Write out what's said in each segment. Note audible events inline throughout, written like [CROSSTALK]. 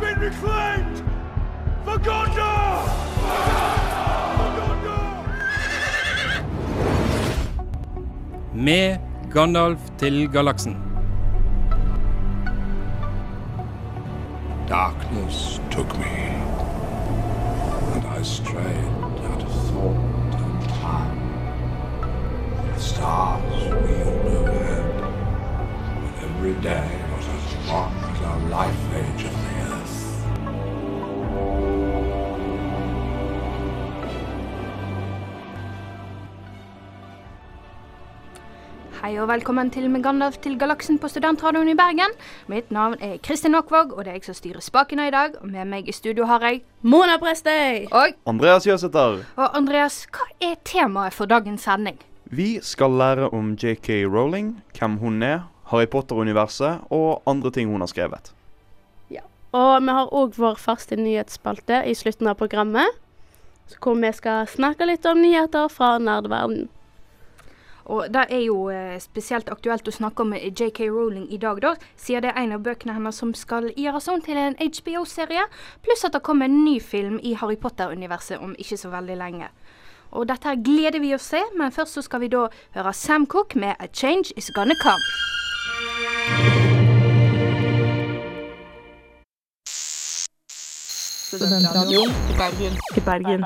been reclaimed for Gondor! For Gondor! Med Gandalf til galaksen. Darkness took me, and I strayed out of thought and time. The stars wheeled overhead, and every day Hei og velkommen til med Gandalf til galaksen på Studentradioen i Bergen. Mitt navn er Kristin Aakvåg, og det er jeg som styrer spakene i dag. Og med meg i studio har jeg Mona Prestøy! Og, Andreas Jøsæter. og Andreas, hva er temaet for dagens sending? Vi skal lære om JK Rowling, hvem hun er, Harry Potter-universet og andre ting hun har skrevet. Ja, Og vi har òg vår faste nyhetsspalte i slutten av programmet. Hvor vi skal snakke litt om nyheter fra nerdverden. Og Det er jo eh, spesielt aktuelt å snakke om eh, JK Rowling i dag, da, siden det er en av bøkene hennes som skal gjøres om til en HBO-serie. Pluss at det kommer en ny film i Harry Potter-universet om ikke så veldig lenge. Og dette her gleder vi oss til, men først så skal vi da høre Sam Cooke med 'A Change Is Gonna Come'. Studentradioen i Bergen.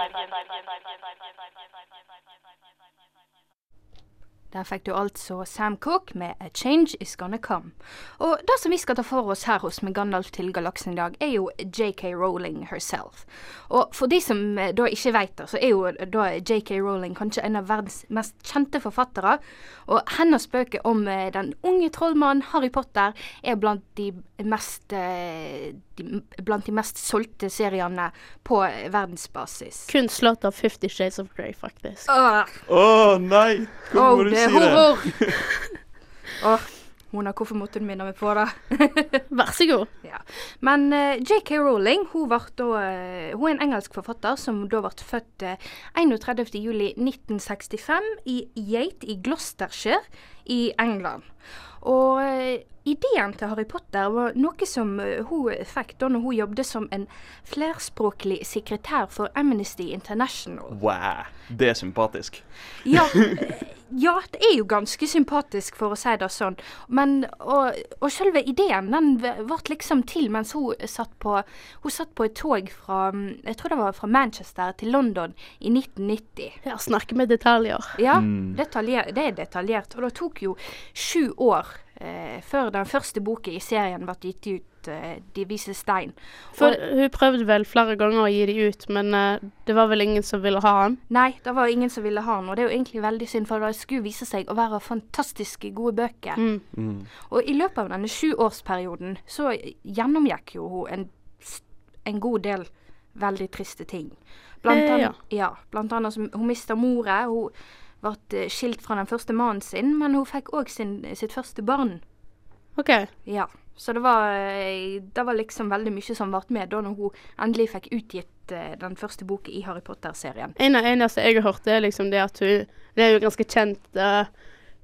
Der fikk du altså Sam Cooke med 'A Change Is Gonna Come'. Og det som vi skal ta for oss her hos Med Gandalf til galaksen i dag, er jo JK Rowling herself. Og for de som eh, da ikke vet det, så er jo da JK Rowling kanskje en av verdens mest kjente forfattere. Og hennes bøker om eh, den unge trollmannen Harry Potter er blant de mest eh, de, blant de mest solgte seriene på verdensbasis. Kun slått av Fifty Shades of Grey, faktisk. Åh, Å nei! oh, åh, Hvor du det? horror! [LAUGHS] Åh, Mona, hvorfor måtte du minne meg på det? [LAUGHS] Vær så god. Ja. Men uh, JK Rowling hun, da, uh, hun er en engelsk forfatter som da ble født uh, 31.07.1965 i Yate i Gloucestershire i England. Og eh, ideen til Harry Potter var noe som eh, hun fikk da når hun jobbet som en flerspråklig sekretær for Amnesty International. Wow, det er sympatisk. Ja, [LAUGHS] ja, det er jo ganske sympatisk, for å si det sånn. Men, og, og selve ideen den ble liksom til mens hun satt på, hun satt på et tog fra mm, jeg tror det var fra Manchester til London i 1990. Ja, snakke med detaljer. Ja, Mm. detaljer, det er detaljert. Og det tok jo sju år før den første boka i serien ble gitt ut, eh, 'De vise stein'. For Og- hun prøvde vel flere ganger å gi de ut, men eh, det var vel ingen som ville ha den? Nei, det var ingen som ville ha den, og det er jo egentlig veldig synd, for det skulle vise seg å være fantastiske gode bøker. Mm. Mm. Og i løpet av denne sjuårsperioden så gjennomgikk jo hun en, en god del veldig triste ting. Blant Eh, annet, ja. blant annet som hun mista mora. Hun ble eh, skilt fra den første mannen sin, men hun fikk òg sitt første barn. OK. Ja. Så det var, eh, det var liksom veldig mye som ble med da når hun endelig fikk utgitt eh, den første boka i Harry Potter-serien. En av eneste jeg har hørt, er liksom det at hun Det er jo ganske kjent uh,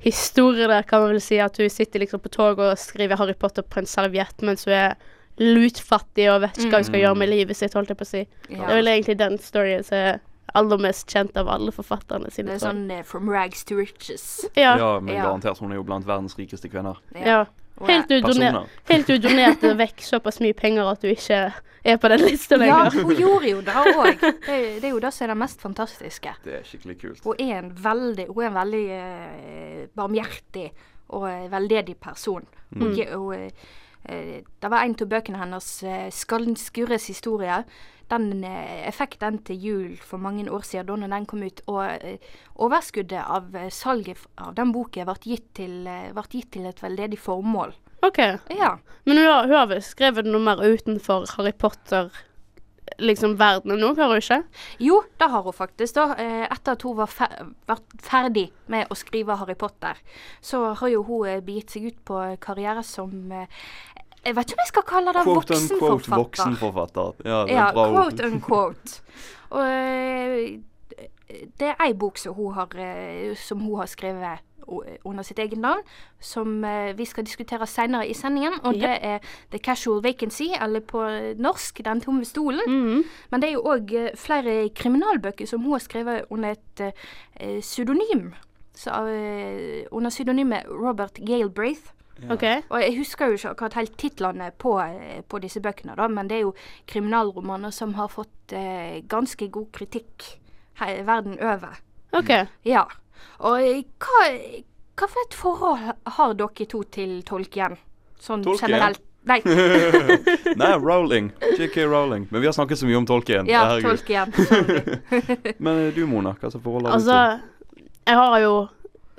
historie der, kan man vel si, at hun sitter liksom på toget og skriver Harry Potter på en serviett mens hun er lutfattig og vet ikke hva hun skal Mm. gjøre med livet sitt, holdt jeg på å si. Det er vel egentlig den storyen som er aller mest kjent av alle forfatterne sine. Det er sånn uh, from rags to riches. Ja. Ja, men Ja. garantert. Hun er jo blant verdens rikeste kvinner. ja. Helt udonert doner- helt donerte vekk såpass mye penger at du ikke er på den lista Ja, hun gjorde jo det òg. [LAUGHS] Det, det er jo det som er det mest fantastiske. Det er skikkelig kult. Hun er en veldig, hun er en veldig uh, barmhjertig og veldedig person. Hun, ge- hun, eh, det var en av bøkene hennes, uh, 'Skallen Skurres historie'. Den, eh, jeg fikk den til jul for mange år siden, da når den kom ut. Og eh, overskuddet av eh, salget av den boken ble gitt til, eh, ble gitt til et veldedig formål. OK. Ja. Men hun har, hun har skrevet noe mer utenfor Harry Potter, liksom verdenen nå, har hun ikke? Jo, det har hun faktisk. da. Eh, Etter at hun var fer ferdig med å skrive Harry Potter, så har jo hun eh, begitt seg ut på karriere som eh, Jeg vet ikke om jeg skal kalle det Quote unquote voksenforfatter. voksenforfatter. Ja, det er Ja, bra ord. quote unquote. Og eh, det er ei bok som hun har, eh, som hun har skrevet under sitt eget navn, som eh, vi skal diskutere senere i sendingen. Og det er The Casual Vacancy, eller på norsk Den tomme stolen. Mhm. Men det er jo òg flere kriminalbøker som hun har skrevet under et uh, pseudonym. Så, uh, under pseudonymet Robert Galbraith. Okay. Og jeg husker jo ikke akkurat helt titlene på, eh, på disse bøkene, da, men det er jo kriminalromaner som har fått uh, ganske god kritikk her, verden over. ok. Ja. Og hva, hva for et forhold har dere to til tolken? Sånn Tolkien? generelt. Nei, [LAUGHS] Nei, Rowling. JK Rowling. Men vi har snakket så mye om tolken. ja, tolken. Tolkien. [LAUGHS] Men eh, du, Mona, hva slags forhold har du Altså, jeg har jo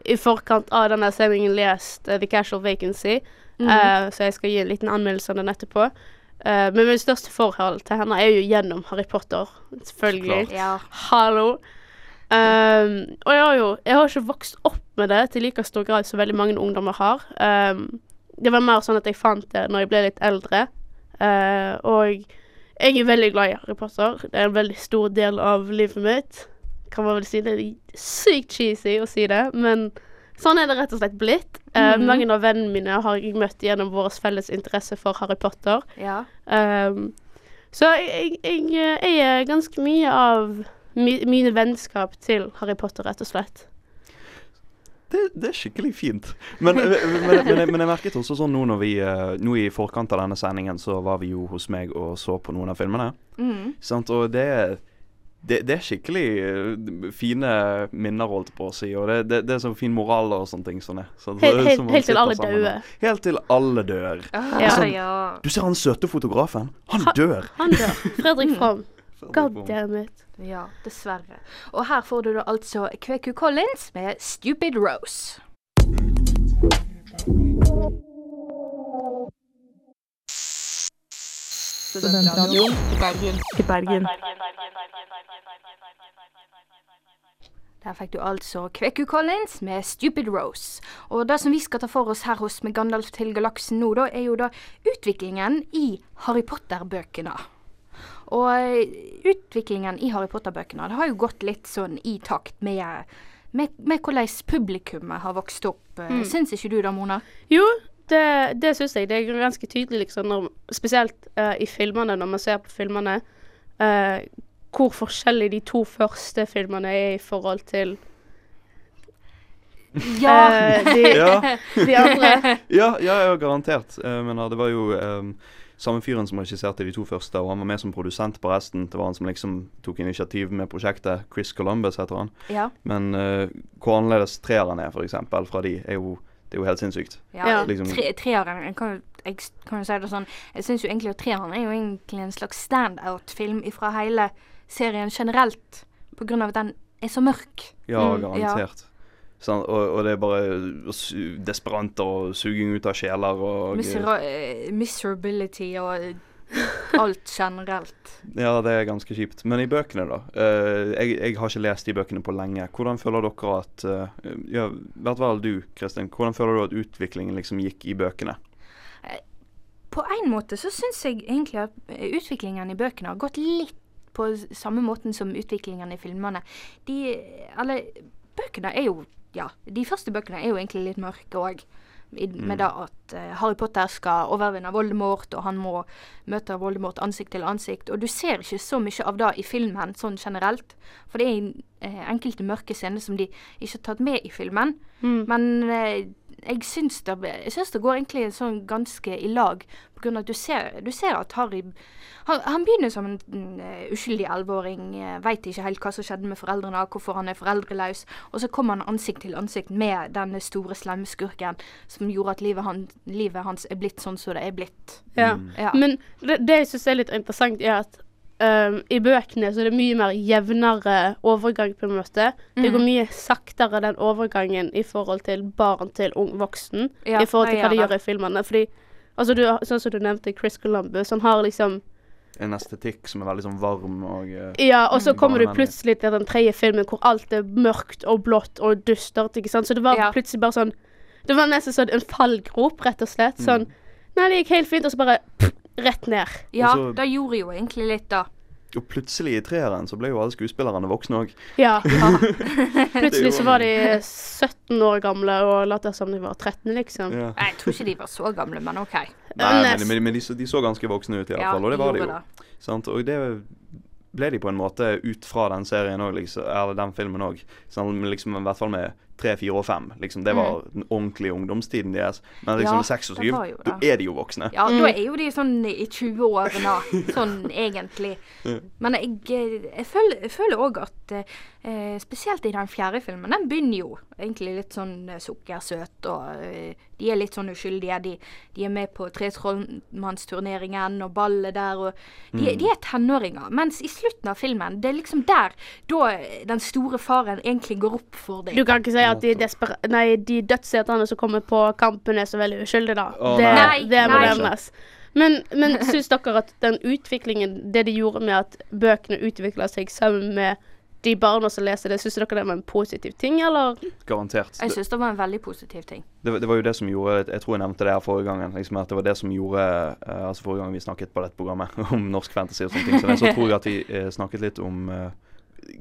i forkant av denne sendingen lest uh, The Casual Vacancy, mm -hmm. uh, så jeg skal gi en liten anmeldelse av den etterpå. Uh, men mitt største forhold til henne er jo gjennom Harry Potter, selvfølgelig. Ja. Hallo. Ehm, og jeg har jo jeg har ikke vokst opp med det til like stor grad som veldig mange ungdommer har. Um, det var mer sånn at jeg fant det når jeg ble litt eldre. Uh, og jeg er veldig glad i Harry Potter. Det er en veldig stor del av livet mitt. Kan man vel si det er sykt cheesy å si det, men sånn er det rett og slett blitt. Uh, mm -hmm. Mange av vennene mine har jeg møtt gjennom vår felles interesse for Harry Potter. ja. Um, så jeg, jeg, jeg er ganske mye av mi, mine vennskap til Harry Potter, rett og slett. Det, det er skikkelig fint. Men, men, men, men, jeg- men jeg merket også sånn nå når vi eh, Nå i forkant av denne sendingen så var vi jo hos meg og så på noen av filmene. Mm. Sant? Og det, det, det er skikkelig eh, fine minner, holdt på å si. Og det, det, det er sånn fin moral og sånne ting. Sånn, så, Helt, helt, helt til alle døde. Helt til alle dør. Ah, Ja. ja. Du ser han søte fotografen. Han Ha- dør. Han dør. Fredrik From. God damn it. Ja, dessverre. Og her får du da altså Kveku Collins med 'Stupid Rose'. Studentradioen i Bergen. I Bergen. Der fikk du altså Kveku Collins med 'Stupid Rose'. Og det som vi skal ta for oss her hos med Gandalf til galaksen nå, da, er jo da utviklingen i Harry Potter-bøkene. Og eh, utviklingen i Harry Potter-bøkene det har jo gått litt sånn i takt med, med, med hvordan publikummet har vokst opp. Mm. Syns ikke du da, Mona? Jo, det, det syns jeg. Det er ganske tydelig, liksom, når, spesielt uh, i filmene, når man ser på filmene, uh, hvor forskjellig de to første filmene er i forhold til eh, de, Ja. [LAUGHS] de andre. [LAUGHS] Ja, ja, ja garantert. Eh, men eh, det var jo eh, samme fyren som regisserte de to første, og han var med som produsent på resten. Det var han som liksom tok initiativ med prosjektet. Chris Columbus heter han. Ja. Men uh, hvor annerledes treeren er, f.eks., fra de, er jo, det er jo helt sinnssykt. Ja, Ja. Liksom- tre, treeren jeg kan, jeg kan jo si det sånn Jeg syns jo egentlig at treeren er jo egentlig en slags standout-film fra hele serien generelt. På grunn av at den er så mørk. Ja, Mm, garantert. Sånn, og, og det er bare desperanter og suging ut av sjeler og Misera eh, miserability og alt generelt. [LAUGHS] Ja, det er ganske kjipt. Men i bøkene, da. Uh, jeg, jeg har ikke lest de bøkene på lenge. Hvordan føler dere at uh, Ja, hvert fall du, Kristin. Hvordan føler du at utviklingen liksom gikk i bøkene? På en måte så syns jeg egentlig at eh, utviklingen i bøkene har gått litt på samme måten som utviklingen i filmene. De Eller bøkene er jo Ja, de første bøkene er jo egentlig litt mørke òg. Med det at uh, Harry Potter skal overvinne Voldemort, og han må møte Voldemort ansikt til ansikt. Og du ser ikke så mye av det i filmen sånn generelt. For det er uh, enkelte mørke scener som de ikke har tatt med i filmen. Mm. Men eh, jeg syns det, jeg syns det går egentlig sånn ganske i lag. På grunn av at du ser, du ser at Harry han, han begynner som en mm, eh, uskyldig elleveåring. Uh, Veit ikke helt hva som skjedde med foreldrene, hvorfor han er foreldreløs. Og så kommer han ansikt til ansikt med denne store, slemme skurken som gjorde at livet, han, livet hans er blitt sånn som det er blitt. Ja. Ja. Men det, det jeg syns er litt interessant, er at um, i bøkene så er det mye mer jevnere overgang, på en måte. Det Mm. går mye saktere, den overgangen, i forhold til barn til ung voksen. Ja, I forhold til hva de gjør i filmene. Fordi, altså du, sånn som du nevnte, Chris Columbus, han har liksom En estetikk som er veldig sånn varm og uh, Ja, og så Mm. kommer du plutselig til den tredje filmen hvor alt er mørkt og blått og dystert, ikke sant. Så det var Ja. plutselig bare sånn Det var nesten sånn en fallgrop, rett og slett. Mm. Sånn Nei, det gikk helt fint, og så bare pff, rett ned. ja, Og så- det gjorde jo egentlig litt, da. Og plutselig i treeren så ble jo alle skuespillerne voksne òg. Ja. [LAUGHS] ja. Plutselig så var de [LAUGHS] 17 år gamle og lot som de var 13, liksom. Ja. Nei, Jeg tror ikke de var så gamle, men OK. Nei, men, men, men de, så, de så ganske voksne ut i hvert Ja, fall, og det var de jo. Det. Sant? Og det ble de på en måte ut fra den serien òg, liksom, eller den filmen òg. Sånn, liksom, I hvert fall med tre, fire og fem. Liksom, det var den ordentlige ungdomstiden deres. Men liksom Mm. Ja, med seks og det syv, var jo da er de jo voksne. Ja, Mm. da er jo de sånn i 20-årene, [LAUGHS] sånn egentlig. Men jeg, eh, jeg føler òg at eh, spesielt i den fjerde filmen, den begynner jo egentlig litt sånn eh, sukkersøt, og eh, de er litt sånn uskyldige. De, de er med på Tretrollmannsturneringen og ballet der, og de, Mm. de er tenåringer. Mens i slutten av filmen, det er liksom der da den store faren egentlig går opp for dem. Du kan ikke si at de, desper nei, de dødshetene som kommer på kampen, er så veldig uskyldige, da. Oh, det, nei. det må nevnes. Men, men syns dere at den utviklingen, det de gjorde med at bøkene utvikla seg sammen med de barna som leser det, syns dere det var en positiv ting, eller? Garantert. Jeg Det, syns det var en veldig positiv ting. det, var- det var jo det som gjorde Jeg tror jeg nevnte det her forrige gangen. Liksom, at det var det som gjorde eh, Altså Forrige gang vi snakket på dette programmet [LAUGHS] om norsk fantasy og sånne ting, så, det, så [LAUGHS] tror jeg at vi eh, snakket litt om eh,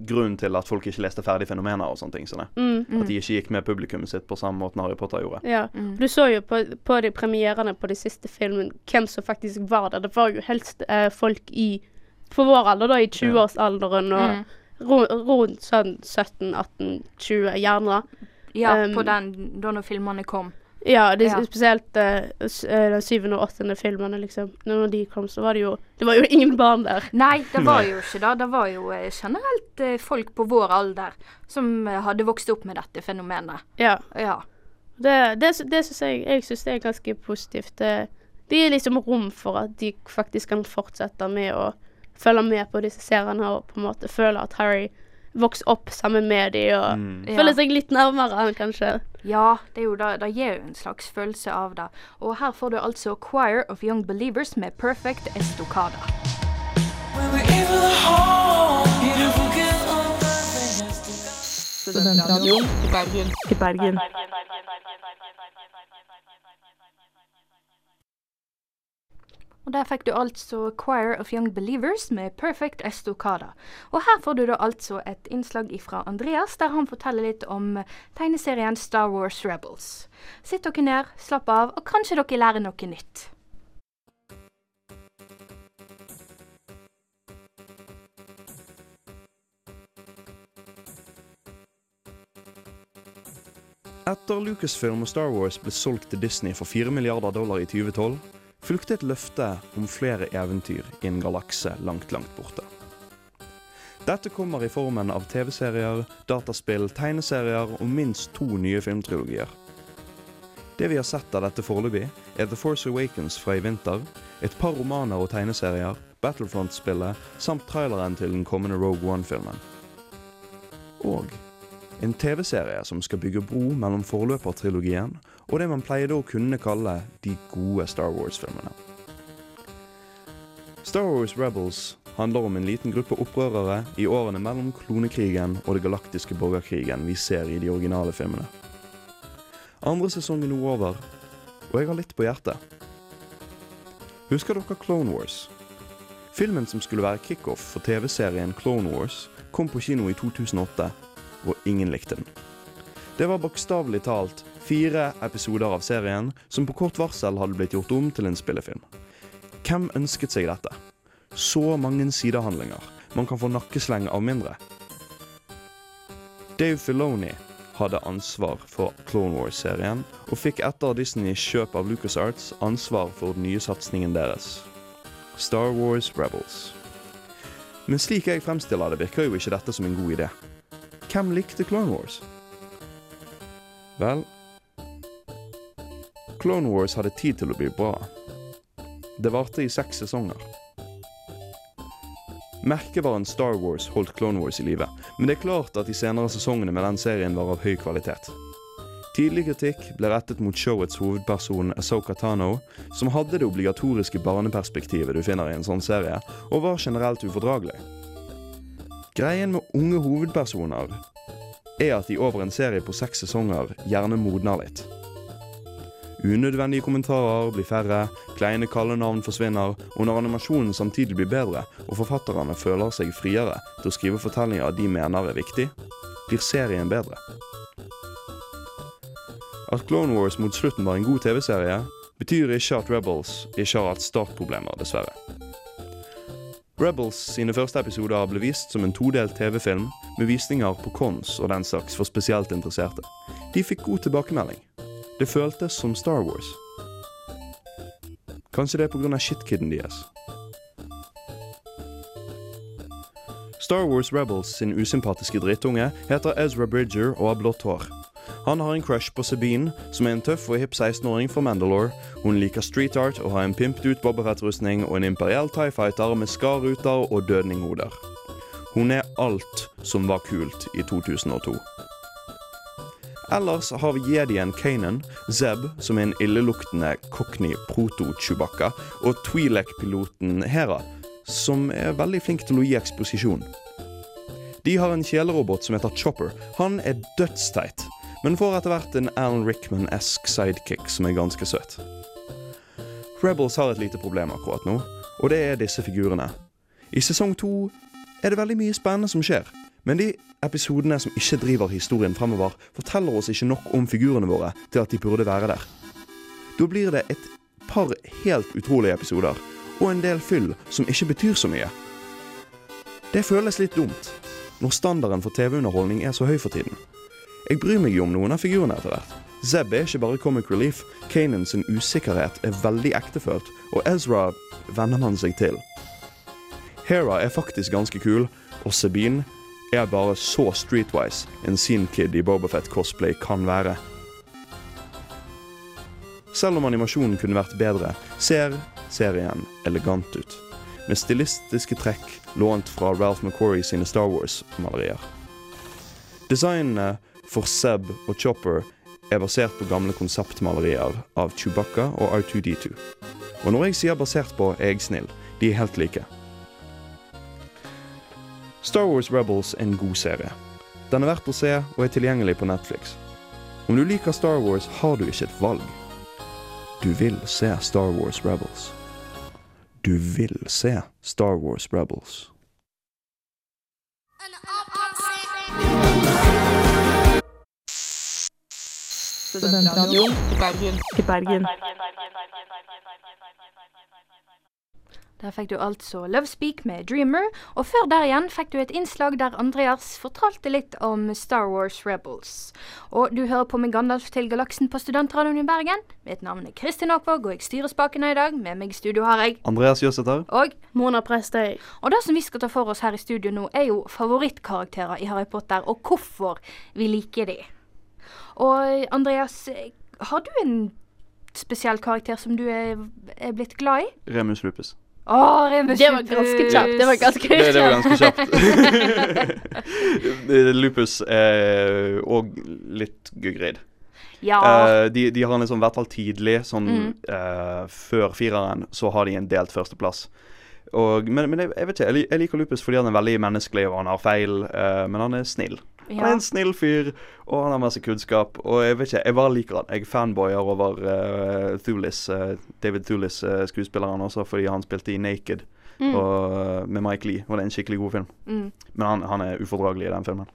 grunnen til at folk ikke leste ferdig fenomener og sånne ting. Sånn, Mm, At de ikke gikk med publikummet sitt på samme måte Harry Potter gjorde. ja. Mm. Du så jo på, på de premierene på de siste filmene hvem som faktisk var der. Det var jo helst eh, folk i på vår alder, da, i 20-årsalderen og Mm. Rundt sånn 17-18-20, gjerne. Ja, Um, på den da når filmene kom. Ja, det, Ja. spesielt uh, den syvende og åttende filmene, liksom. Når de kom, så var det jo Det var jo [LAUGHS] ingen barn der. Nei, det var jo ikke det. Det var jo eh, generelt uh, folk på vår alder som uh, hadde vokst opp med dette fenomenet. Ja. Ja. Det, det, det syns jeg Jeg syns det er ganske positivt. Det, det gir liksom rom for at de faktisk kan fortsette med å følge med på disse seriene og på en måte føle at Harry vokser opp sammen med de og Mm. Føler seg litt nærmere han kanskje. ja, det er jo det. Det gir jo en slags følelse av det. Og her får du altså Choir of Young Believers med Perfect Estocada. Studentradioen i Bergen. I Bergen. Og der fikk du altså Choir of Young Believers med Perfect Estocada. Og her får du da altså et innslag fra Andreas, der han forteller litt om tegneserien Star Wars Rebels. Sitt dere ned, slapp av, og kanskje dere lærer noe nytt. Etter Lucasfilm og Star Wars ble solgt til Disney for 4 milliarder dollar i 2012, fulgte et løfte om flere eventyr i en galakse langt, langt borte. Dette kommer i formen av TV-serier, dataspill, tegneserier og minst to nye filmtrilogier. Det vi har sett av dette foreløpig, er The Force Awakens fra i vinter, et par romaner og tegneserier, Battlefront-spillet samt traileren til den kommende Rogue One-filmen. Og en TV-serie som skal bygge bro mellom forløpertrilogien og det man pleide å kunne kalle de gode Star Wars-filmene. Star Wars Rebels handler om en liten gruppe opprørere i årene mellom klonekrigen og det galaktiske borgerkrigen vi ser i de originale filmene. Andre sesong er nå over, og jeg har litt på hjertet. Husker dere Clone Wars? Filmen som skulle være kickoff for TV-serien Clone Wars, kom på kino i 2008 og ingen likte den. Det var bokstavelig talt fire episoder av serien som på kort varsel hadde blitt gjort om til en spillefilm. Hvem ønsket seg dette? Så mange sidehandlinger. Man kan få nakkesleng av mindre. Dave Filoni hadde ansvar for Clone Wars-serien, og fikk etter Disneys kjøp av LucasArts ansvar for den nye satsingen deres. Star Wars Rebels. Men slik jeg fremstiller det, virker jo ikke dette som en god idé. Hvem likte Clone Wars? Vel Clone Wars hadde tid til å bli bra. Det varte i seks sesonger. Merkevaren Star Wars holdt Clone Wars i live, men det er klart at de senere sesongene med den serien var av høy kvalitet. Tidlig kritikk ble rettet mot showets hovedperson Asoka Tano, som hadde det obligatoriske barneperspektivet du finner i en sånn serie, og var generelt ufordragelig. Greien med unge hovedpersoner er at de over en serie på seks sesonger gjerne modner litt. Unødvendige kommentarer blir færre, kleine kallenavn forsvinner, og når animasjonen samtidig blir bedre, og forfatterne føler seg friere til å skrive fortellinger de mener er viktig, blir serien bedre. At Clone Wars mot slutten var en god TV-serie, betyr ikke at Rebels ikke har hatt startproblemer, dessverre. Rebels sine første episoder ble vist som en todelt TV-film med visninger på cons og den slags for spesielt interesserte. De fikk god tilbakemelding. Det føltes som Star Wars. Kanskje det er pga. shitkiden deres. Star Wars Rebels sin usympatiske drittunge heter Ezra Bridger og har blått hår. Han har en crush på Sabine, som er en tøff og hipp 16-åring fra Mandalore. Hun liker street art og har en pimpet ut Bobafett-rustning og en imperiell TIE Fighter med skarruter og dødninghoder. Hun er alt som var kult i 2002. Ellers har vi jedien Kanan, Zeb, som er en illeluktende cockney proto-chewbacca, og Twi'lek-piloten Hera, som er veldig flink til å gi eksposisjon. De har en kjelerobot som heter Chopper. Han er dødsteit, men får etter hvert en Alan Rickman-esk sidekick som er ganske søt. Rebels har et lite problem akkurat nå, og det er disse figurene. I sesong to er det veldig mye spennende som skjer, men de episodene som ikke driver historien fremover, forteller oss ikke nok om figurene våre til at de burde være der. Da blir det et par helt utrolige episoder, og en del fyll som ikke betyr så mye. Det føles litt dumt, når standarden for TV-underholdning er så høy for tiden. Jeg bryr meg jo om noen av figurene etter hvert. Zeb er ikke bare comic relief, Kanan sin usikkerhet er veldig ektefølt, og Ezra venner man seg til. Hera er faktisk ganske kul, og Sabine er bare så streetwise en scene-kid i Bobafett-cosplay kan være. Selv om animasjonen kunne vært bedre, ser serien elegant ut. Med stilistiske trekk lånt fra Ralph McQuarrie sine Star Wars-malerier. Designene for Seb og Chopper er basert på gamle konseptmalerier av Chewbacca og R2D2. Og når jeg sier basert på, er jeg snill. De er helt like. Star Wars Rebels er en god serie. Den er verdt å se og er tilgjengelig på Netflix. Om du liker Star Wars, har du ikke et valg. Du vil se Star Wars Rebels. Du vil se Star Wars Rebels. Studentradioen i Bergen. I Bergen. Der fikk du altså Love Speak med Dreamer, og før der igjen fikk du et innslag der Andreas fortalte litt om Star Wars Rebels. Og du hører på med Gandalf til galaksen på Studentradioen i Bergen. Mitt navn er Kristin Aakvåg, og jeg styrer spakene i dag. Med meg i studio har jeg Andreas Jøsæter. Og Mona Prestøy. Og det som vi skal ta for oss her i studio nå, er jo favorittkarakterer i Harry Potter, og hvorfor vi liker de. Og Andreas, har du en spesiell karakter som du er, er blitt glad i? Remus Lupus. Remus Det var ganske kjapt. Det var ganske Det, det var ganske kjapt. [LAUGHS] [LAUGHS] Lupus er òg litt gugrid. Ja. Eh, de, de har en liksom, i hvert fall tidlig, sånn Mm. eh, før fireren, så har de en delt førsteplass. Og, men men jeg, jeg vet ikke, jeg, jeg liker Lupus fordi han er veldig menneskelig, og han har feil, eh, men han er snill. Han er en snill fyr, og han har masse kunnskap. Og jeg vet ikke, jeg bare liker han. Jeg fanboyer over uh, Thulis, uh, David Thulis, uh, skuespilleren også, fordi han spilte i Naked Mm. og, med Mike Lee, og det er en skikkelig god film. Mm. Men han, han er ufordragelig i den filmen.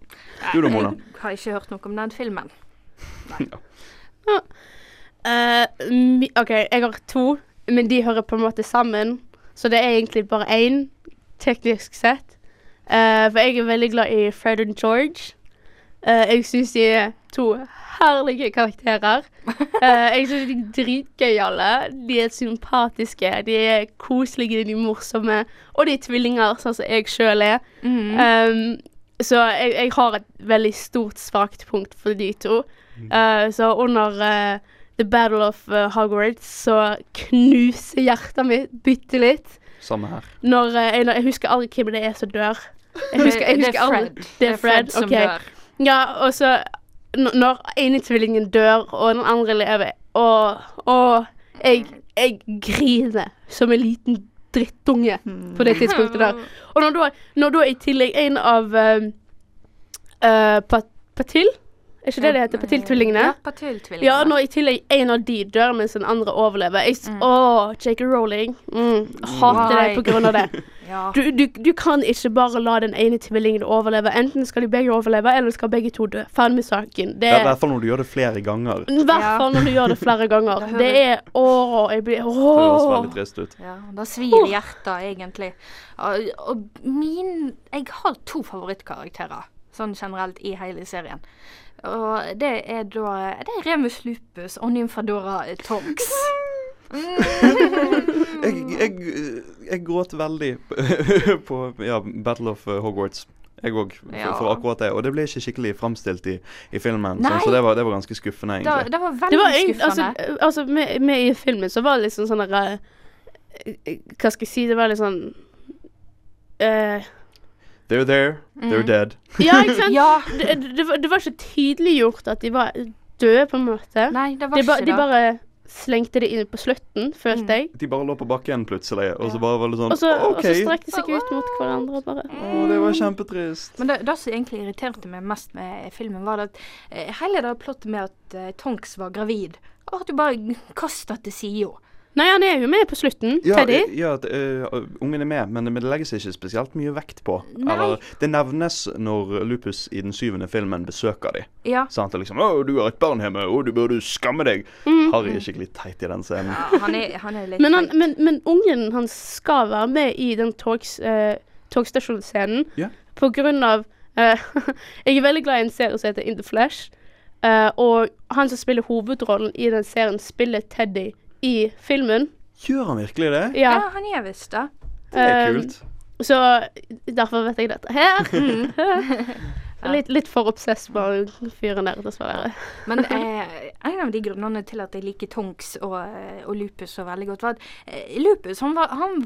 Du da, Mona? Jeg har ikke hørt noe om den filmen. [LAUGHS] Nei. ja. uh, OK, jeg har to, men de hører på en måte sammen. Så det er egentlig bare én, teknisk sett. Uh, for jeg er veldig glad i Fred og George. Eh, jeg syns de er to herlige karakterer. [LAUGHS] Eh, jeg syns de er dritgøyale. De er sympatiske, de er koselige, de er morsomme. Og de er tvillinger, sånn som jeg sjøl er. Mm. Um, så jeg, jeg har et veldig stort svakt punkt for de to. Uh, så under uh, The Battle of uh, Hogwarts så knuser hjertet mitt bitte litt. Samme her. Når uh, jeg, jeg husker aldri hvem det er som dør. Jeg husker, jeg det er er aldri Fred. Det er Fred, som dør. Ja, og så Når ene tvillingen dør, og den andre lever, og, og jeg, jeg griner som en liten drittunge på det tidspunktet der. Og når da, når da i tillegg en av uh, uh, Pat Patil Er ikke det det heter? Patilltvillingene? Ja, patilltvillingene. Ja, når i tillegg en av de dør, mens den andre overlever. Jeg, mm. Åh, J.K. Rowling. Mm, hater deg på grunn av det. [LAUGHS] Ja. Du, du, du kan ikke bare la den ene tvillingen overleve. Enten skal de begge overleve, eller skal begge to dø. Ferdig med saken. Det er i er hvert fall når du gjør det flere ganger. i hvert fall når du gjør det flere ganger. [LAUGHS] Det er Åh, jeg blir Det høres Åh. veldig trist ut. Ja, da svir hjertet, egentlig. Og, og min Jeg har to favorittkarakterer, sånn generelt, i hele serien. Og det er da Det er Remus Lupus og Nymfadora Tonks. [LAUGHS] Jeg, jeg, jeg gråt veldig [LAUGHS] på ja, Battle of uh, Hogwarts. Jeg òg, for, Ja. for akkurat det. Og det ble ikke skikkelig framstilt i, i filmen, Nei. sånn, så det var, det var ganske skuffende, egentlig. det var Det veldig var skuffende. Altså, altså med, med i filmen så var det liksom sånn derre eh, Hva skal jeg si? Det var litt sånn eh, They're there, they're Mm. dead. [LAUGHS] Ja, ikke sant? ja. det, det, var, det var ikke tydeliggjort at de var døde, på en måte. Nei, det var De, ba, ikke de bare slengte det inn på slutten, Mm. følte jeg. De bare lå på bakken plutselig, og så bare var det sånn Også, OK. og så strekte de seg ut mot hverandre og bare Å, det var kjempetrist. Men det, det som egentlig irriterte meg mest med filmen, var at eh, hele det plottet med at uh, Tonks var gravid, og at du bare kasta til sida. Nei, han er jo med på slutten. Ja, Teddy. eh, ja eh, ungen er med, men, men det legges ikke spesielt mye vekt på. Nei. Eller, det nevnes når Lupus i den syvende filmen besøker de. Ja. Sant? Det liksom 'Å, du har et barn hjemme. Å, du burde skamme deg'. Harry er skikkelig teit i den scenen. ja han, er, han er litt Men, han, men, men ungen hans skal være med i den togs, uh, togstasjonsscenen yeah. på grunn av uh, [LAUGHS] Jeg er veldig glad i en serie som heter In the Flesh. eh, og han som spiller hovedrollen i den serien, spiller Teddy i filmen. Gjør han virkelig det? Ja. Ja, han gjør visst det. Det er kult. kult. Så derfor vet jeg dette her. [LAUGHS] [LAUGHS] litt, litt for obsess på fyren der, dessverre. Men eh, en av de grunnene til at jeg liker Tonks og, eh, og Lupus så veldig godt, var at eh, Lupus han var, han,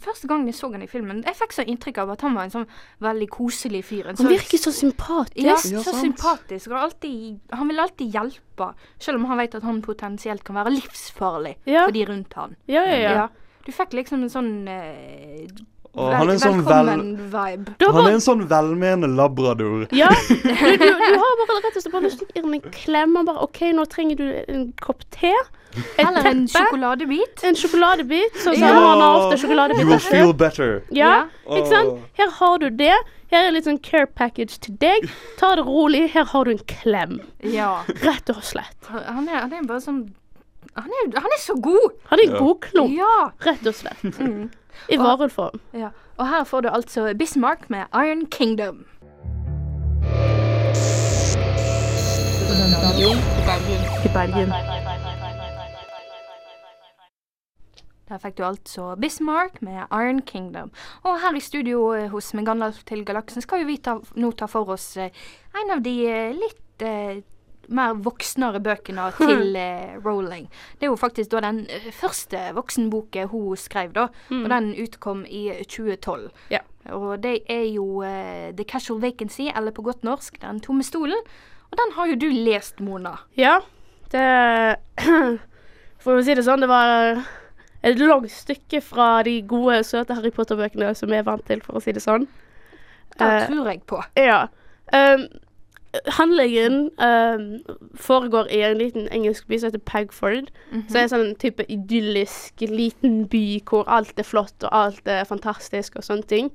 Første gang jeg så han i filmen, jeg fikk så inntrykk av at han var en sånn veldig koselig fyr. Han sånn- virker så sympatisk. ja, Ja, så sympatisk. Og alltid, han vil alltid hjelpe, selv om han vet at han potensielt kan være livsfarlig Ja. for de rundt han. Ja, ja, ja. Ja. Du fikk liksom en sånn eh, Og han er en sånn vel... velkommen-vibe. Han er en sånn velmenende labrador. Ja, [LAUGHS] du, du, du har bare rett og slett bare lyst til å gi ham en klem og bare OK, nå trenger du en kopp te. Et Eller en sjokoladebit. En sjokoladebit. Sånn som Ja. han har ofte You will feel better. Ja, Ja. ikke sant? Her har du det. Her er litt sånn care package til deg. Ta det rolig. Her har du en klem. Ja. Rett og slett. Han er, han er bare sånn han er, han er så god! Han er en Ja. god klump, Ja. rett og slett. Mm. I varulvform. ja. Og her får du altså Bismarck med Iron Kingdom. Der fikk du altså Bismarck med Iron Kingdom. Og her i studio eh, hos Med Gandalf til galaksen skal vi ta, nå ta for oss eh, en av de eh, litt mer voksnere bøkene [LAUGHS] til eh, Rowling. Det er jo faktisk da den eh, første voksenboken hun skrev, da. Og den utkom i 2012. Ja. Og det er jo eh, The Casual Vacancy, eller på godt norsk Den tomme stolen. Og den har jo du lest, Mona. Ja, det [CLEARS THROAT] For å si det sånn, det var et langt stykke fra de gode, søte Harry Potter-bøkene som jeg er vant til, for å si det sånn. Det Eh, tror jeg på. Ja. Um, handlingen um, foregår i en liten engelsk by som heter Pagford. Så det er sånn en type idyllisk liten by hvor alt er flott og alt er fantastisk og sånne ting.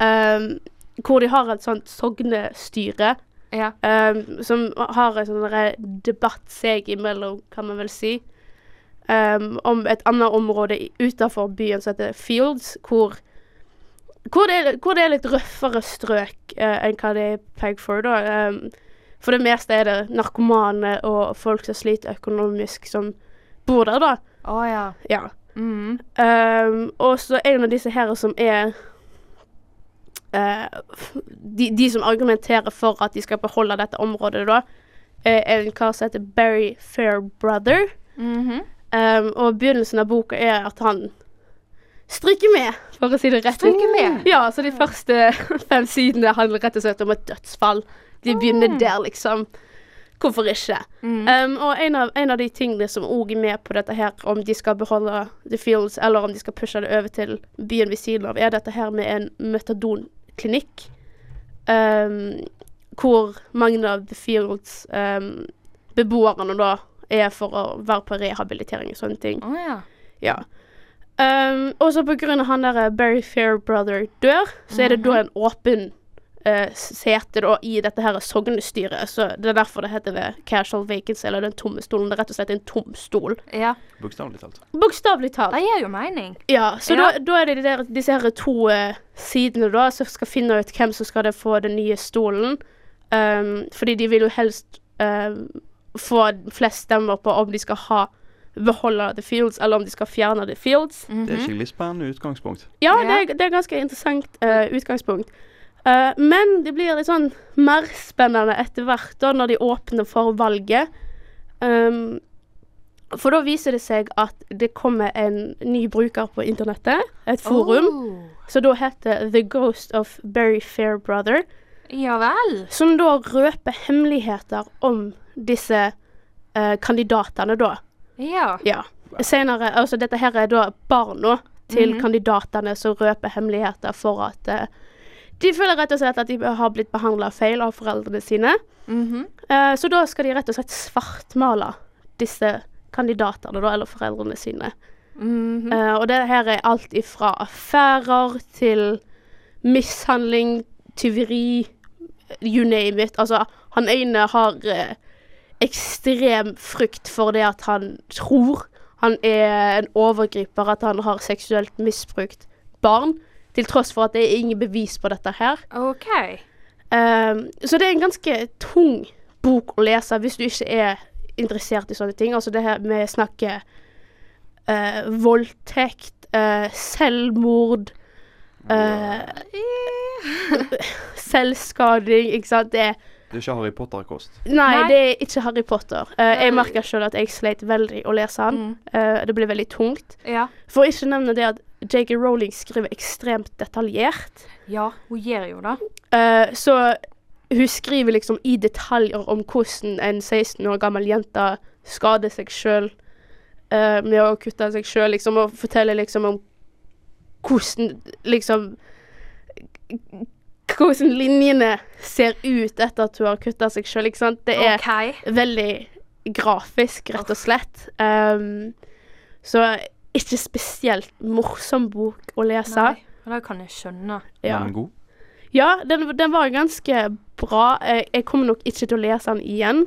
Um, hvor de har et sånt sognestyre Ja. um, som har en sånn debatt seg imellom, kan man vel si, om et annet område utenfor byen som heter Fields, hvor hvor det, er, hvor det er litt røffere strøk eh, enn hva det er i Pegford. Da. Um, for det meste er det narkomane og folk som sliter økonomisk, som bor der, da. Å ja. Ja. Mm. Um, og så en av disse her som er uh, de, de som argumenterer for at de skal beholde dette området, da, er en kar som heter Barry Fairbrother. Mhm. Um, og begynnelsen av boka er at han stryker med, for å si det rett ut. Stryker med? Ja, så de første [LAUGHS] fem sidene handler rett og slett om et dødsfall. De begynner der, liksom. Hvorfor ikke? Mm. Um, og en av, en av de tingene som òg er med på dette her, om de skal beholde The Fields, eller om de skal pushe det over til byen ved siden av, er dette her med en metadonklinikk. Um, hvor mange av The Fields um, beboerne da er for å være på rehabilitering og sånne ting. Oh, ja. Ja. Um, og så på grunn av han der Barry Fairbrother dør, så er det da en åpen uh, sete da i dette her sognestyret. Så det er derfor det heter det casual vacancy, eller den tomme stolen. Det er rett og slett en tom stol. Ja, Bokstavelig talt. Bokstavelig talt. det gir jo mening. Ja, så Ja. Da, da er det de der, disse her to uh, sidene da, som skal finne ut hvem som skal få den nye stolen. Um, fordi de vil jo helst uh, få flest stemmer på om de skal ha beholde The Fields, eller om de skal fjerne The Fields. Mhm. Det er skikkelig spennende utgangspunkt. Ja, Ja. Det, er, det er ganske interessant uh, utgangspunkt. Uh, men det blir litt sånn mer spennende etter hvert da, når de åpner for valget. Um, for da viser det seg at det kommer en ny bruker på internettet, et forum, Oh. som da heter The Ghost of Barry Fairbrother, Ja vel. som da røper hemmeligheter om disse uh, kandidatene, da. Ja. Ja. Senere, altså dette her er da barna til Mhm. kandidatene som røper hemmeligheter for at uh, de føler rett og slett at de har blitt behandla feil av foreldrene sine. Mm -hmm. uh, så da skal de rett og slett svartmale disse kandidatene, da, eller foreldrene sine. Mm -hmm. uh, og det her er alt ifra affærer til mishandling, tyveri, you name it. Altså, han ene har ekstrem frykt for det at han tror han er en overgriper, at han har seksuelt misbrukt barn, til tross for at det er ingen bevis på dette her. OK. Um, så det er en ganske tung bok å lese hvis du ikke er interessert i sånne ting. Altså det her med snakke uh, voldtekt, uh, selvmord eh, [LAUGHS] Selvskading, ikke sant. Det er Det er ikke Harry Potter-kost. Nei, Nei. det er ikke Harry Potter. Uh, jeg merker sjøl at jeg sleit veldig å lese den. Mm. Uh, det ble veldig tungt. Ja. For ikke å nevne det at J.K. Rowling skriver ekstremt detaljert. Ja, hun gjør jo det. Uh, så hun skriver liksom i detaljer om hvordan en 16 år gammel jente skader seg sjøl med å kutte seg sjøl, liksom, og forteller liksom om hvordan liksom [LAUGHS] Hvordan linjene ser ut etter at hun har kutta seg sjøl. Det er okay. veldig grafisk, rett og slett. Um, så ikke spesielt morsom bok å lese. Nei, og det kan jeg skjønne. Ja. Den god. Ja, den, den var ganske bra. Jeg, jeg kommer nok ikke til å lese den igjen,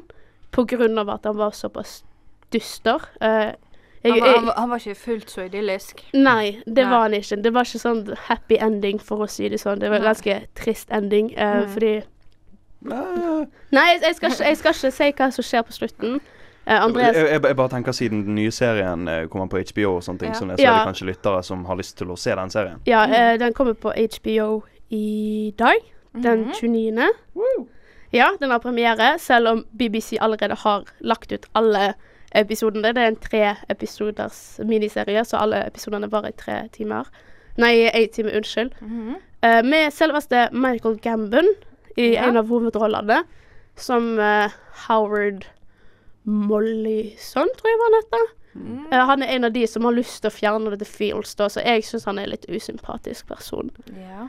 av at den var såpass dyster. Eh, jeg, Han, var- han, var- han var ikke fullt så idyllisk. nei, det Nei. var han ikke. Det var ikke sånn happy ending, for å si det sånn. Det var en ganske trist ending, uh, Mm. fordi Nei, jeg, skal ikke, jeg skal ikke si hva som skjer på slutten. Uh, Andreas Jeg, jeg, jeg bare tenker siden den nye serien uh, kommer på HBO og sånne ting, Ja. sånn, så er det kanskje lyttere som har lyst til å se den serien. Ja, uh, den kommer på HBO i dag, den Mhm. 29. Ja, den har premiere, selv om BBC allerede har lagt ut alle episodene. Det er en tre episoders miniserie, så alle episodene varer i tre timer. Nei, én time, unnskyld. Mm -hmm. uh, med selveste Michael Gambon i Ja. en av hovedrollene, som uh, Howard Mollison, tror jeg var han heter. Mm. Uh, han er en av de som har lyst til å fjerne The Fields, da, så jeg syns han er en litt usympatisk person. Ja.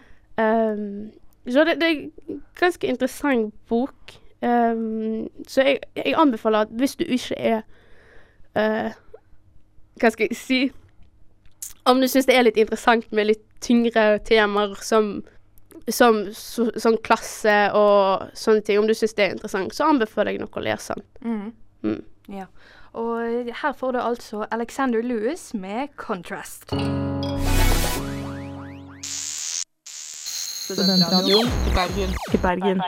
Um, så det, det er en ganske interessant bok. Um, så jeg, jeg anbefaler at hvis du ikke er eh, Hva skal jeg si Om du syns det er litt interessant med litt tyngre temaer som som så, sånn klasse og sånne ting. Om du syns det er interessant, så anbefaler jeg nok å lese den. Mm. Mm. ja. Og her får du altså Alexander Lewis med 'Contrast'. Studentradioen i Bergen. I Bergen.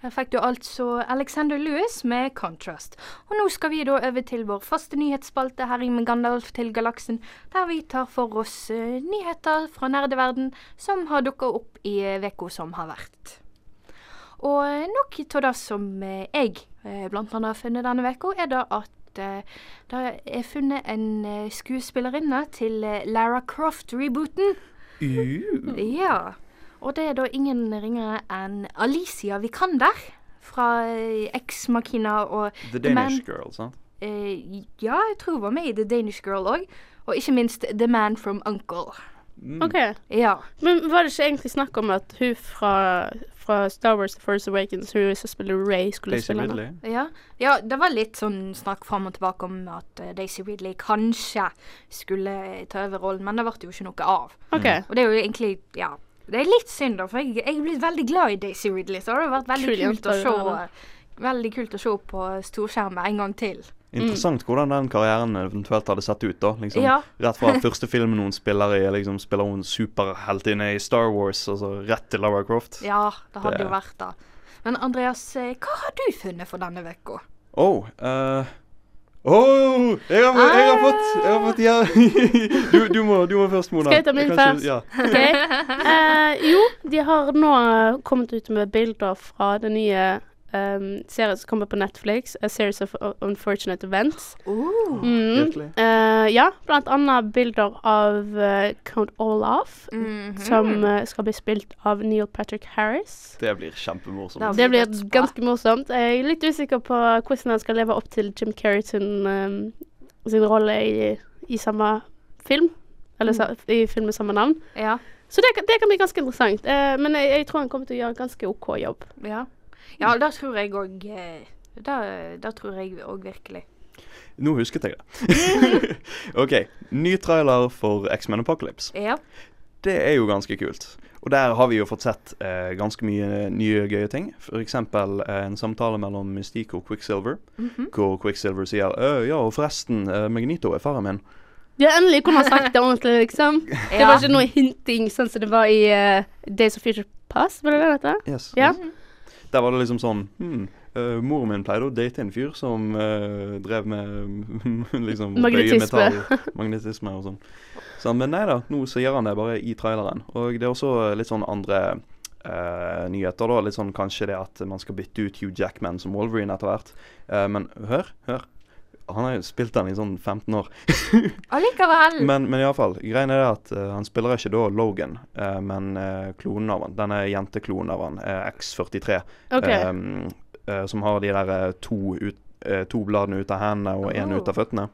Her fikk du altså Alexander Lewis med 'Contrast'. Og nå skal vi da over til vår faste nyhetsspalte her i Gandalf til galaksen, der vi tar for oss eh, nyheter fra nerdeverden som har dukka opp i uh, uka som har vært. Og eh, noe av det som eh, jeg eh, blant annet har funnet denne uka, er da at eh, det er funnet en eh, skuespillerinne til eh, Lara Croft-rebooten. Ja. Og det er da ingen ringere enn Alicia Vikander fra eh, Ex Machina og The The Man- Danish Girl, sant? eh, Ja, jeg tror hun var med i The Danish Girl òg. Og ikke minst The Man from Uncle. Mm. OK. Ja. Men var det ikke egentlig snakk om at hun fra, fra Star Wars The First Awakens, hun som spiller Ray, skulle Daisy spille henne? Ridley. Ja. ja, det var litt sånn snakk fram og tilbake om at uh, Daisy Ridley kanskje skulle ta over rollen, men det ble jo ikke noe av. OK. Og det er jo egentlig, ja Det er litt synd, da, for jeg, jeg er blitt veldig glad i Daisy Ridley, så det har vært veldig kult, kult å se. Veldig kult å se på storskjermen en gang til. Interessant hvordan den karrieren eventuelt hadde sett ut. da liksom, Ja. Rett fra [LAUGHS] første filmen hun spiller i, liksom, spiller hun superheltinne i Star Wars, altså rett til Lara Croft. Ja, det hadde Det- jo vært det. Men Andreas, eh, hva har du funnet for denne uka? Oh, eh, oh, jeg har, jeg har fått, jeg har fått ja. [LAUGHS] du, du, må, du må først, Mona. Skal jeg ta min først? Ja. [LAUGHS] Okay. Eh, jo, de har nå kommet ut med bilder fra det nye um, serien som kommer på Netflix, A Series of uh, Unfortunate Events. Oh. Mm. Eh, ja, blant annet bilder av uh, Count Olaf, Mhm. som uh, skal bli spilt av Neil Patrick Harris. Det blir kjempemorsomt. Da- Det blir ganske morsomt. Jeg er litt usikker på hvordan han skal leve opp til Jim Carrey sin, um, sin rolle i, i samme film. Eller mm. i film med samme navn. Ja. Så det, kan- det kan bli ganske interessant. Eh, men jeg, jeg tror han kommer til å gjøre ganske OK jobb. Ja, ja det tror jeg òg det, det tror jeg òg virkelig. Nå husket jeg det. [LAUGHS] OK. Ny trailer for X-Men Apocalypse. Ja. Det er jo ganske kult. Og der har vi jo fått sett eh, ganske mye nye gøye ting. F.eks. Eh, en samtale mellom Mystique og Quicksilver, Mhm. hvor Quicksilver sier «Øh, ja, og forresten, eh, Magnito er faren min. Ja, endelig kunne han sagt det ordentlig, liksom. [LAUGHS] Det var ikke noe hinting sånn som det var i uh, Days of Future Past, var det det det het? Yes. Ja. Der var det liksom sånn hmm, uh, Moren min pleide å date en fyr som uh, drev med [LAUGHS] liksom Magnetisme. magnetisme og sånn. Så, men nei da, nå sier han det bare i traileren. Og det er også litt sånn andre uh, nyheter, da. Litt sånn kanskje det at man skal bytte ut Hugh Jackman som Wolverine etter hvert. Eh, men hør, hør. Han har jo spilt den i sånn 15 år. [LAUGHS] Allikevel. Men, men iallfall, greien er at uh, han spiller ikke da Logan, uh, men uh, klonen av han. Denne jenteklonen av han, eh, X43. okay. um, som har de der to, ut, to bladene ut av hendene og én Oh. ut av føttene.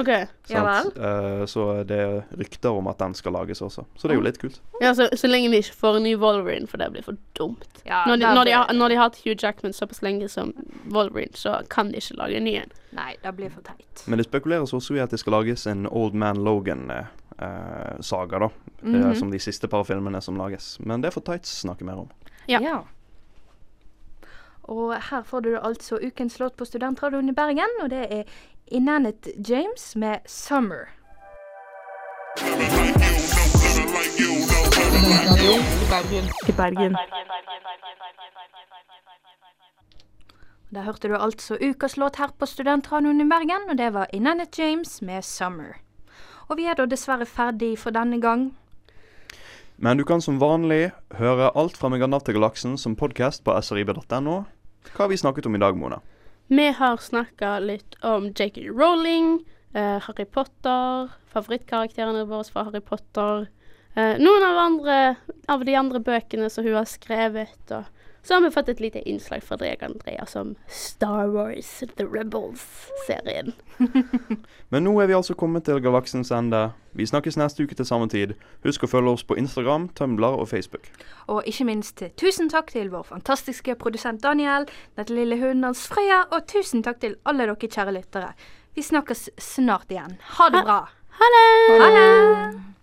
Ok. Ja sant? Eh, så det er rykter om at den skal lages også. Så det er jo litt kult. Ja, så, så lenge de ikke får en ny Wolverine, for det blir for dumt. Ja, Når de, når, de har, når de har hatt Hugh Jackman såpass lenge som Wolverine, så kan de ikke lage en ny en. Nei, det blir for teit. Men det spekuleres også i at det skal lages en Old Man Logan-saga, da. eh, Mhm. som de siste par filmene som lages. Men det får Tights snakke mer om. Ja. Og her får du altså ukens låt på Studentradioen i Bergen, og det er Inanet James med 'Summer'. I Bergen. Da hørte du altså ukas låt her på Studentradioen i Bergen, og det var Inanet James med 'Summer'. Og vi er da dessverre ferdig for denne gang. Men du kan som vanlig høre alt fra Meganav til galaksen som podkast på srib.no. Hva har vi snakket om i dag, Mona? Vi har snakka litt om J.K. Rowling, eh, Harry Potter, favorittkarakterene våre fra Harry Potter. Eh, noen av, andre, av de andre bøkene som hun har skrevet. Og så har vi fått et lite innslag fra Dreg Andrea, som Star Wars The Rebels-serien. [LAUGHS] Men nå er vi altså kommet til galaksens ende. Vi snakkes neste uke til samme tid. Husk å følge oss på Instagram, Tumblr og Facebook. Og ikke minst tusen takk til vår fantastiske produsent Daniel, dette lille hunden hans Frøya, og tusen takk til alle dere kjære lyttere. Vi snakkes snart igjen. Ha det bra. Ha det! Ha det!